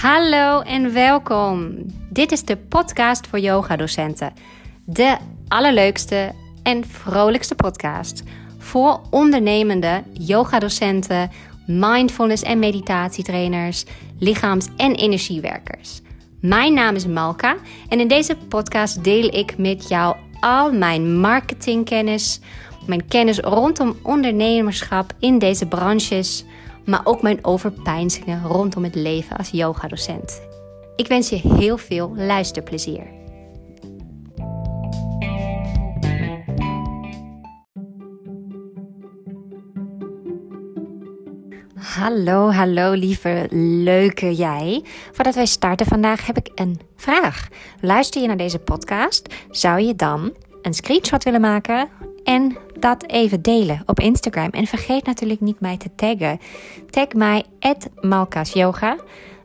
Hallo en welkom. Dit is de podcast voor yogadocenten. De allerleukste en vrolijkste podcast voor ondernemende yogadocenten, mindfulness en meditatietrainers, lichaams- en energiewerkers. Mijn naam is Malka en in deze podcast deel ik met jou al mijn marketingkennis, mijn kennis rondom ondernemerschap in deze branches maar ook mijn overpeinzingen rondom het leven als yogadocent. Ik wens je heel veel luisterplezier. Hallo, hallo lieve leuke jij. Voordat wij starten vandaag heb ik een vraag. Luister je naar deze podcast? Zou je dan een screenshot willen maken en dat even delen op Instagram. En vergeet natuurlijk niet mij te taggen. Tag mij @malkasyoga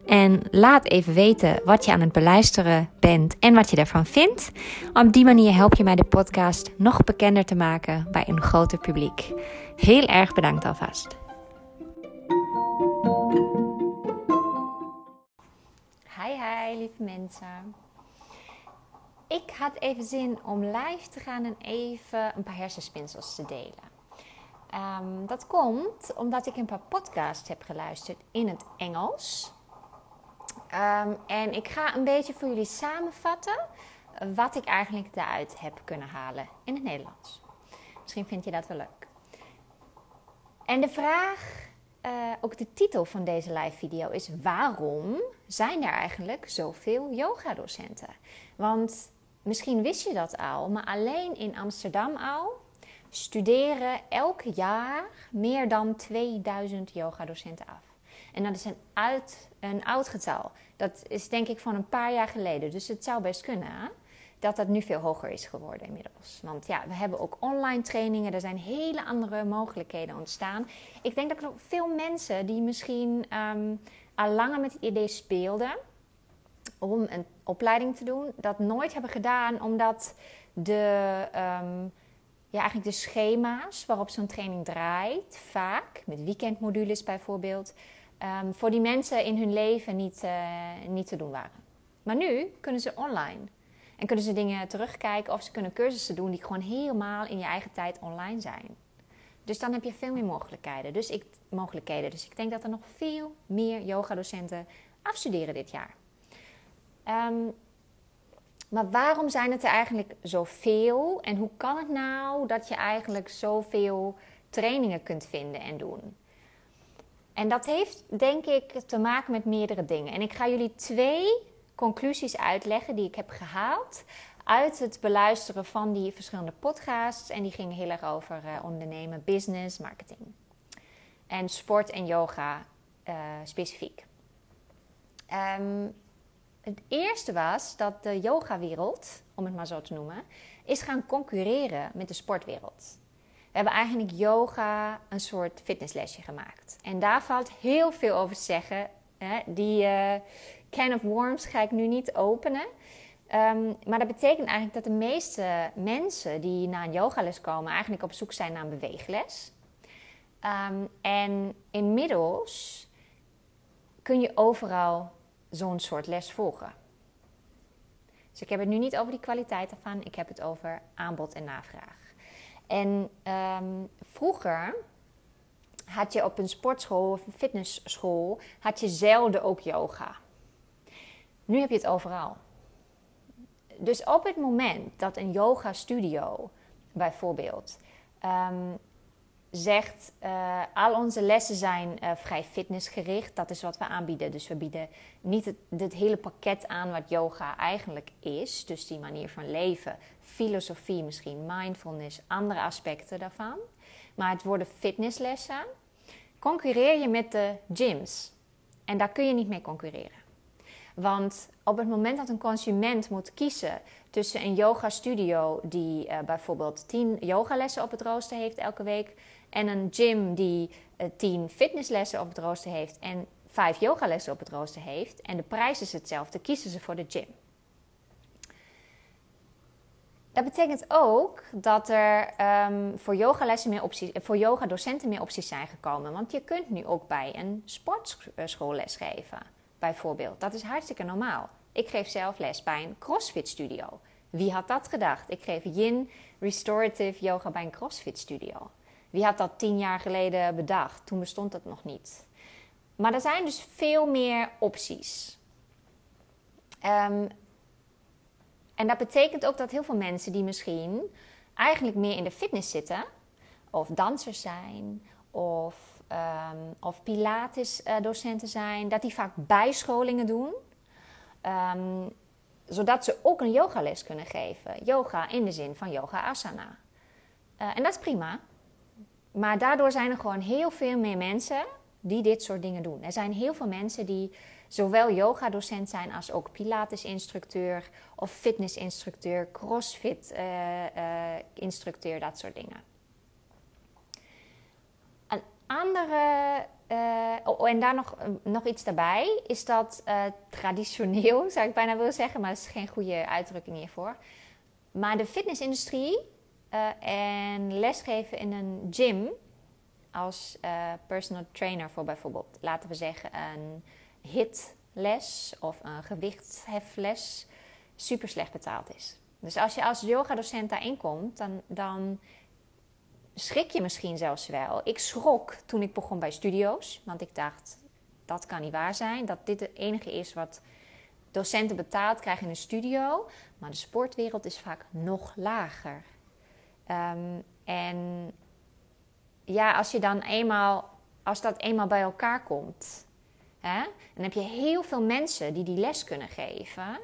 en laat even weten wat je aan het beluisteren bent en wat je ervan vindt. Op die manier help je mij de podcast nog bekender te maken bij een groter publiek. Heel erg bedankt alvast. Hi, hi, lieve mensen. Ik had even zin om live te gaan en even een paar hersenspinsels te delen. Um, dat komt omdat ik een paar podcasts heb geluisterd in het Engels. Um, en ik ga een beetje voor jullie samenvatten wat ik eigenlijk daaruit heb kunnen halen in het Nederlands. Misschien vind je dat wel leuk. En de vraag, uh, ook de titel van deze live video is: waarom zijn er eigenlijk zoveel yogadocenten? Want Misschien wist je dat al, maar alleen in Amsterdam al studeren elk jaar meer dan 2000 yogadocenten af. En dat is een, uit, een oud getal. Dat is denk ik van een paar jaar geleden. Dus het zou best kunnen dat dat nu veel hoger is geworden inmiddels. Want ja, we hebben ook online trainingen. Er zijn hele andere mogelijkheden ontstaan. Ik denk dat er veel mensen die misschien um, al langer met het idee speelden om een opleiding te doen, dat nooit hebben gedaan omdat de, um, ja, eigenlijk de schema's waarop zo'n training draait, vaak met weekendmodules bijvoorbeeld, um, voor die mensen in hun leven niet, uh, niet te doen waren. Maar nu kunnen ze online. En kunnen ze dingen terugkijken of ze kunnen cursussen doen die gewoon helemaal in je eigen tijd online zijn. Dus dan heb je veel meer mogelijkheden. Dus ik, mogelijkheden. Dus ik denk dat er nog veel meer yogadocenten afstuderen dit jaar. Um, maar waarom zijn het er eigenlijk zoveel? En hoe kan het nou dat je eigenlijk zoveel trainingen kunt vinden en doen? En dat heeft denk ik te maken met meerdere dingen. En ik ga jullie twee conclusies uitleggen die ik heb gehaald uit het beluisteren van die verschillende podcasts. En die gingen heel erg over uh, ondernemen, business, marketing. En sport en yoga uh, specifiek. Um, het eerste was dat de yogawereld, om het maar zo te noemen, is gaan concurreren met de sportwereld. We hebben eigenlijk yoga een soort fitnesslesje gemaakt. En daar valt heel veel over te zeggen. Die uh, can of worms ga ik nu niet openen. Um, maar dat betekent eigenlijk dat de meeste mensen die naar een yogales komen, eigenlijk op zoek zijn naar een beweegles. Um, en inmiddels kun je overal zo'n soort les volgen. Dus ik heb het nu niet over die kwaliteit ervan, ik heb het over aanbod en navraag. En um, vroeger had je op een sportschool of een fitnessschool, had je zelden ook yoga. Nu heb je het overal. Dus op het moment dat een yoga studio bijvoorbeeld um, zegt, uh, al onze lessen zijn uh, vrij fitnessgericht. Dat is wat we aanbieden. Dus we bieden niet het, het, hele pakket aan wat yoga eigenlijk is. Dus die manier van leven, filosofie misschien, mindfulness, andere aspecten daarvan. Maar het worden fitnesslessen. Concurreer je met de gyms. En daar kun je niet mee concurreren. Want op het moment dat een consument moet kiezen tussen een yoga studio die uh, bijvoorbeeld 10 yogalessen op het rooster heeft elke week en een gym die uh, 10 fitnesslessen op het rooster heeft en 5 yogalessen op het rooster heeft en de prijs is hetzelfde, kiezen ze voor de gym. Dat betekent ook dat er um, voor, yogalessen meer opties, voor yogadocenten meer opties zijn gekomen. Want je kunt nu ook bij een sportschool lesgeven. bijvoorbeeld. Dat is hartstikke normaal. Ik geef zelf les bij een CrossFit studio. Wie had dat gedacht? Ik geef Yin Restorative Yoga bij een CrossFit studio. Wie had dat tien jaar geleden bedacht? Toen bestond het nog niet. Maar er zijn dus veel meer opties. Um, en dat betekent ook dat heel veel mensen die misschien eigenlijk meer in de fitness zitten, of dansers zijn, of, um, of Pilates-docenten zijn, dat die vaak bijscholingen doen, um, zodat ze ook een yogales kunnen geven. Yoga in de zin van yoga asana. Uh, en dat is prima. Maar daardoor zijn er gewoon heel veel meer mensen die dit soort dingen doen. Er zijn heel veel mensen die zowel yoga-docent zijn als ook Pilates-instructeur of fitness-instructeur, crossfit-instructeur, uh, uh, dat soort dingen. Een andere, uh, oh, en daar nog, nog iets daarbij, is dat traditioneel, zou ik bijna willen zeggen, maar dat is geen goede uitdrukking hiervoor. Maar de fitnessindustrie en lesgeven in een gym als personal trainer voor bijvoorbeeld, laten we zeggen, een hitles of een gewichthefles super slecht betaald is. Dus als je als yogadocent daarin komt, dan, dan schrik je misschien zelfs wel. Ik schrok toen ik begon bij studio's, want ik dacht, dat kan niet waar zijn. Dat dit het enige is wat docenten betaald krijgen in een studio. Maar de sportwereld is vaak nog lager. Um, en ja, als je dan eenmaal, als dat eenmaal bij elkaar komt, Hè? Dan heb je heel veel mensen die die les kunnen geven.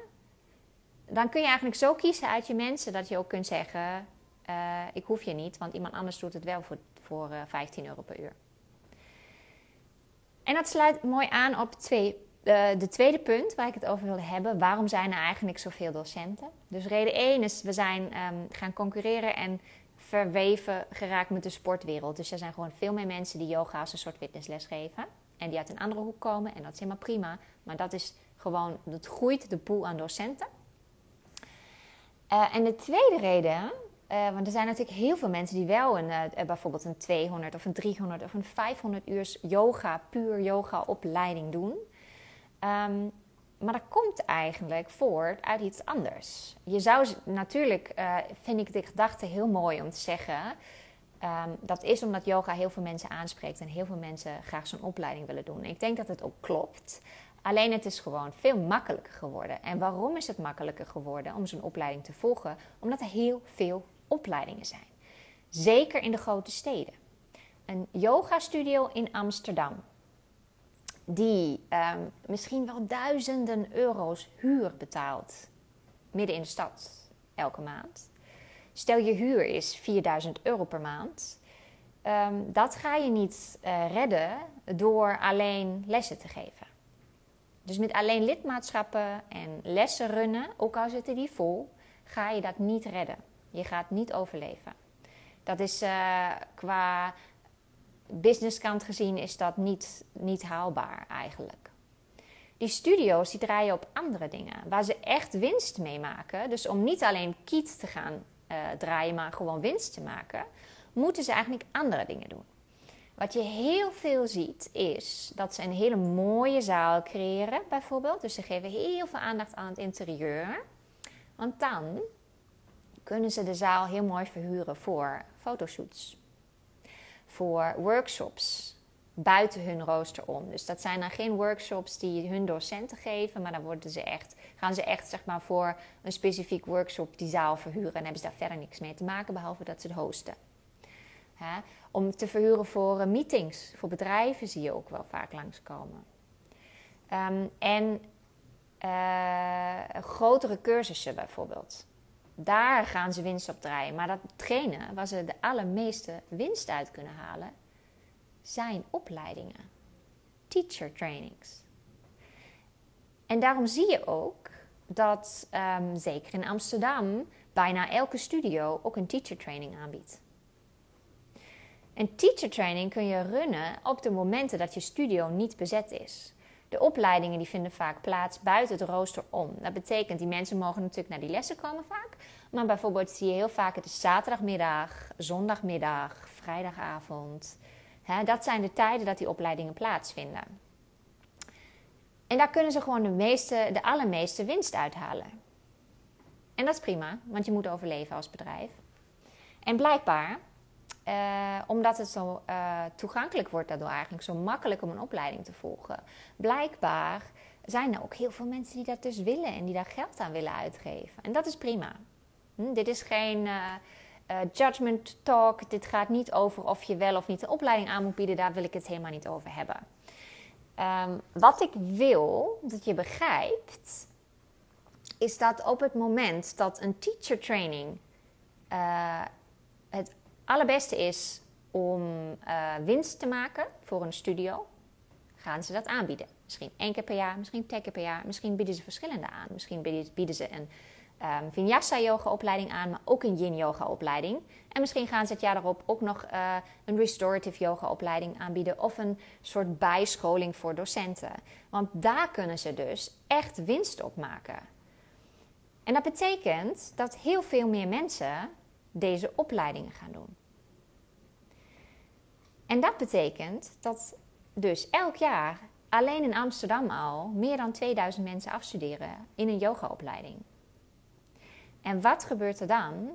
Dan kun je eigenlijk zo kiezen uit je mensen dat je ook kunt zeggen: uh, Ik hoef je niet, want iemand anders doet het wel voor, voor uh, eh, 15 euro per uur. En dat sluit mooi aan op twee, uh, de tweede punt waar ik het over wilde hebben. Waarom zijn er eigenlijk zoveel docenten? Dus reden 1 is: we zijn um, gaan concurreren en verweven geraakt met de sportwereld. Dus er zijn gewoon veel meer mensen die yoga als een soort fitnessles geven en die uit een andere hoek komen. En dat is helemaal prima. Maar dat is gewoon, dat groeit de pool aan docenten. Uh, en de tweede reden, uh, want er zijn natuurlijk heel veel mensen die wel een, bijvoorbeeld een 200 of een 300 of een 500 uur yoga, puur yoga opleiding doen. Um, maar dat komt eigenlijk voort uit iets anders. Je zou natuurlijk, vind ik de gedachte heel mooi om te zeggen Ehm, dat is omdat yoga heel veel mensen aanspreekt en heel veel mensen graag zo'n opleiding willen doen. ik denk dat het ook klopt. Alleen het is gewoon veel makkelijker geworden. En waarom is het makkelijker geworden om zo'n opleiding te volgen? Omdat er heel veel opleidingen zijn. Zeker in de grote steden. Een yoga-studio in Amsterdam, die um, misschien wel duizenden euro's huur betaalt, midden in de stad, elke maand. Stel je huur is 4000 euro per maand. Um, dat ga je niet uh, redden door alleen lessen te geven. Dus met alleen lidmaatschappen en lessen runnen, ook al zitten die vol, ga je dat niet redden. Je gaat niet overleven. Dat is uh, qua businesskant gezien is dat niet, niet haalbaar eigenlijk. Die studio's die draaien op andere dingen, waar ze echt winst mee maken. Dus om niet alleen kiet te gaan uh, draaien, maar gewoon winst te maken, moeten ze eigenlijk andere dingen doen. Wat je heel veel ziet is dat ze een hele mooie zaal creëren, bijvoorbeeld. Dus ze geven heel veel aandacht aan het interieur. Want dan kunnen ze de zaal heel mooi verhuren voor fotoshoots, voor workshops buiten hun rooster om. Dus dat zijn dan geen workshops die hun docenten geven, maar dan worden ze echt, gaan ze echt zeg maar, voor een specifiek workshop die zaal verhuren en hebben ze daar verder niks mee te maken, behalve dat ze het hosten. Om te verhuren voor uh, meetings, voor bedrijven zie je ook wel vaak langskomen. Um, en uh, grotere cursussen bijvoorbeeld. Daar gaan ze winst op draaien. Maar datgene waar ze de allermeeste winst uit kunnen halen, zijn opleidingen, teacher trainings. En daarom zie je ook dat um, zeker in Amsterdam bijna elke studio ook een teacher training aanbiedt. Een teacher training kun je runnen op de momenten dat je studio niet bezet is. De opleidingen die vinden vaak plaats buiten het rooster om. Dat betekent, die mensen mogen natuurlijk naar die lessen komen vaak. Maar bijvoorbeeld zie je heel vaak, het is zaterdagmiddag, zondagmiddag, vrijdagavond, dat zijn de tijden dat die opleidingen plaatsvinden. En daar kunnen ze gewoon de, meeste, de allermeeste winst uithalen. En dat is prima, want je moet overleven als bedrijf. En blijkbaar, eh, omdat het zo uh, toegankelijk wordt daardoor eigenlijk, zo makkelijk om een opleiding te volgen. Blijkbaar zijn er ook heel veel mensen die dat dus willen en die daar geld aan willen uitgeven. En dat is prima. Hm, dit is geen uh, judgment talk. Dit gaat niet over of je wel of niet een opleiding aan moet bieden. Daar wil ik het helemaal niet over hebben. Um, wat ik wil dat je begrijpt, is dat op het moment dat een teacher training allerbeste is om uh, winst te maken voor een studio, gaan ze dat aanbieden. Misschien één keer per jaar, misschien twee keer per jaar. Misschien bieden ze verschillende aan. Misschien bieden ze een um, Vinyasa yoga opleiding aan, maar ook een Yin yoga opleiding. En misschien gaan ze het jaar erop ook nog uh, een restorative yoga opleiding aanbieden of een soort bijscholing voor docenten. Want daar kunnen ze dus echt winst op maken. En dat betekent dat heel veel meer mensen deze opleidingen gaan doen. En dat betekent dat dus elk jaar alleen in Amsterdam al meer dan 2000 mensen afstuderen in een yogaopleiding. En wat gebeurt er dan?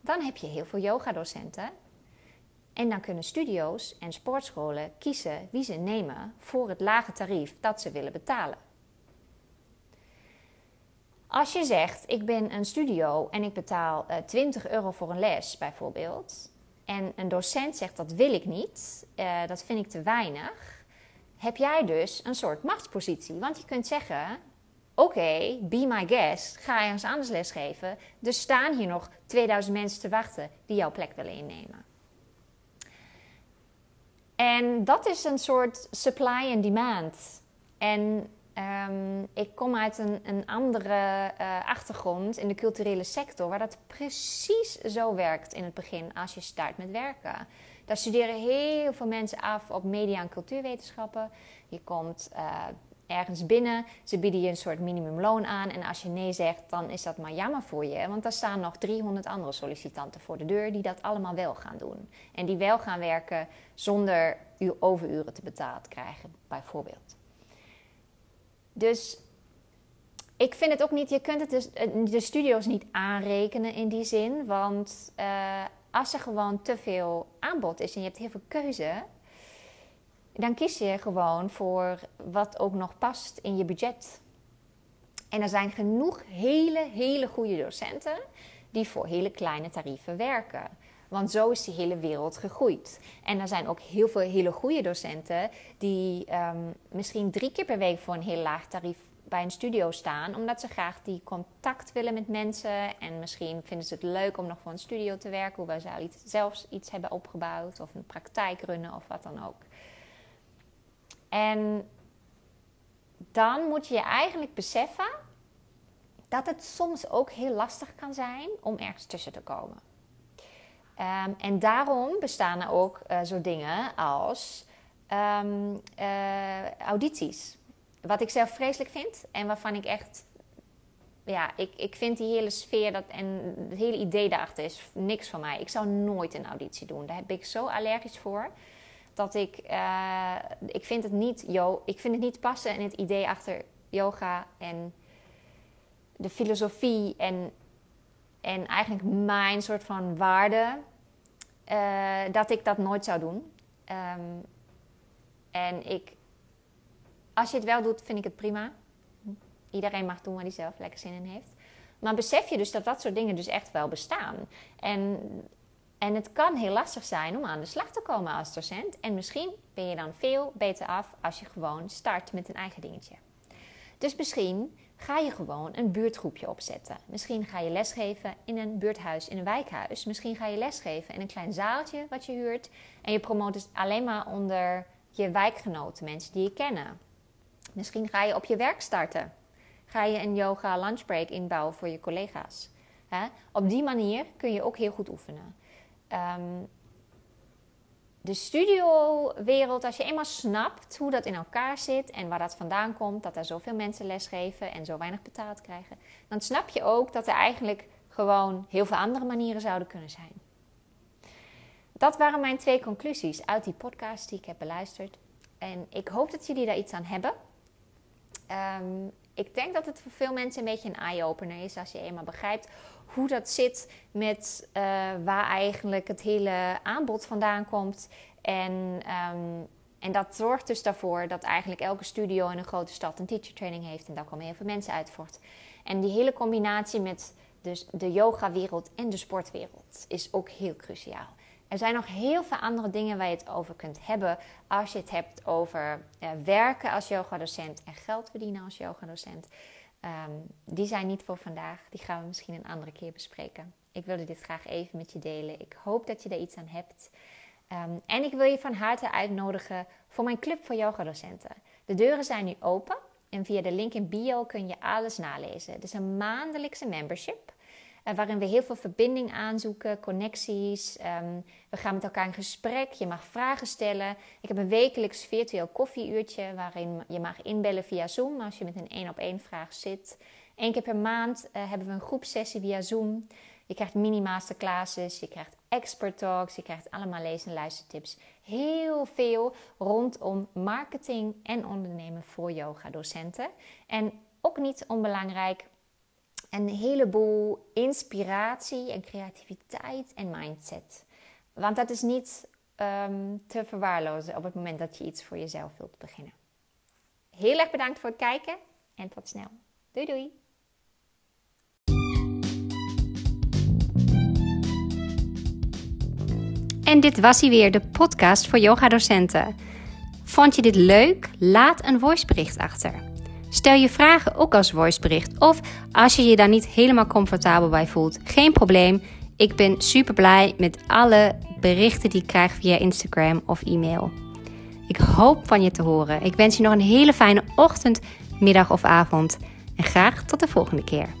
Dan heb je heel veel yogadocenten. En dan kunnen studio's en sportscholen kiezen wie ze nemen voor het lage tarief dat ze willen betalen. Als je zegt, ik ben een studio en ik betaal 20 eh, euro voor een les bijvoorbeeld. En een docent zegt, dat wil ik niet, uh, dat vind ik te weinig. Heb jij dus een soort machtspositie. Want je kunt zeggen, Oké, be my guest. Ga ergens anders lesgeven. Er staan hier nog 2000 mensen te wachten die jouw plek willen innemen. En dat is een soort supply and demand. En um, ik kom uit een, een andere uh, achtergrond in de culturele sector, waar dat precies zo werkt in het begin als je start met werken. Daar studeren heel veel mensen af op media- en cultuurwetenschappen. Je komt uh, ergens binnen. Ze bieden je een soort minimumloon aan. En als je nee zegt, dan is dat maar jammer voor je. Want er staan nog 300 andere sollicitanten voor de deur die dat allemaal wel gaan doen. En die wel gaan werken zonder overuren te betaald krijgen, bijvoorbeeld. Dus ik vind het ook niet, je kunt het dus, eh, de studio's niet aanrekenen in die zin. Want uh, als er gewoon te veel aanbod is en je hebt heel veel keuze, dan kies je gewoon voor wat ook nog past in je budget. En er zijn genoeg hele, hele goede docenten die voor hele kleine tarieven werken. Want zo is die hele wereld gegroeid. En er zijn ook heel veel hele goede docenten die ehm, misschien drie keer per week voor een heel laag tarief bij een studio staan, omdat ze graag die contact willen met mensen. En misschien vinden ze het leuk om nog voor een studio te werken, hoewel ze al iets, zelfs iets hebben opgebouwd of een praktijk runnen of wat dan ook. En dan moet je je eigenlijk beseffen dat het soms ook heel lastig kan zijn om ergens tussen te komen. Um, en daarom bestaan er ook uh, zo dingen als um, uh, audities. Wat ik zelf vreselijk vind en waarvan ik echt. Ja, ik, ik vind die hele sfeer dat, en het hele idee daarachter is niks van mij. Ik zou nooit een auditie doen. Daar heb ik zo allergisch voor dat ik, uh, ik vind het niet, yo, ik vind het niet passen in het idee achter yoga en de filosofie en, en eigenlijk mijn soort van waarde, uh, dat ik dat nooit zou doen. Um, en ik, als je het wel doet, vind ik het prima. Iedereen mag doen waar hij zelf lekker zin in heeft. Maar besef je dus dat dat soort dingen dus echt wel bestaan. En en het kan heel lastig zijn om aan de slag te komen als docent. En misschien ben je dan veel beter af als je gewoon start met een eigen dingetje. Dus misschien ga je gewoon een buurtgroepje opzetten. Misschien ga je lesgeven in een buurthuis, in een wijkhuis. Misschien ga je lesgeven in een klein zaaltje wat je huurt. En je promoot het alleen maar onder je wijkgenoten, mensen die je kennen. Misschien ga je op je werk starten. Ga je een yoga lunchbreak inbouwen voor je collega's. Op die manier kun je ook heel goed oefenen. Um, de studiowereld, als je eenmaal snapt hoe dat in elkaar zit en waar dat vandaan komt, dat er zoveel mensen lesgeven en zo weinig betaald krijgen, dan snap je ook dat er eigenlijk gewoon heel veel andere manieren zouden kunnen zijn. Dat waren mijn twee conclusies uit die podcast die ik heb beluisterd. En ik hoop dat jullie daar iets aan hebben. Ehm, ik denk dat het voor veel mensen een beetje een eye-opener is als je eenmaal begrijpt hoe dat zit met uh, waar eigenlijk het hele aanbod vandaan komt. En, um, en dat zorgt dus daarvoor dat eigenlijk elke studio in een grote stad een teacher training heeft en daar komen heel veel mensen uit voort. En die hele combinatie met dus de yoga-wereld en de sportwereld is ook heel cruciaal. Er zijn nog heel veel andere dingen waar je het over kunt hebben als je het hebt over uh, werken als yogadocent en geld verdienen als yogadocent. Um, die zijn niet voor vandaag. Die gaan we misschien een andere keer bespreken. Ik wilde dit graag even met je delen. Ik hoop dat je er iets aan hebt. Um, en ik wil je van harte uitnodigen voor mijn club voor yogadocenten. De deuren zijn nu open en via de link in bio kun je alles nalezen. Het is een maandelijkse membership. Uh, waarin we heel veel verbinding aanzoeken, connecties. Um, we gaan met elkaar in gesprek. Je mag vragen stellen. Ik heb een wekelijks virtueel koffieuurtje waarin je mag inbellen via Zoom als je met een één op één vraag zit. Eén keer per maand uh, hebben we een groepsessie via Zoom. Je krijgt mini-masterclasses, je krijgt expert talks, je krijgt allemaal lees- en luistertips. Heel veel rondom marketing en ondernemen voor yoga-docenten. En ook niet onbelangrijk, een heleboel inspiratie en creativiteit en mindset. Want dat is niet um, te verwaarlozen op het moment dat je iets voor jezelf wilt beginnen. Heel erg bedankt voor het kijken en tot snel. Doei doei! En dit was hij weer, de podcast voor yogadocenten. Vond je dit leuk? Laat een voicebericht achter. Stel je vragen ook als voicebericht of als je je daar niet helemaal comfortabel bij voelt. Geen probleem. Ik ben super blij met alle berichten die ik krijg via Instagram of e-mail. Ik hoop van je te horen. Ik wens je nog een hele fijne ochtend, middag of avond. En graag tot de volgende keer.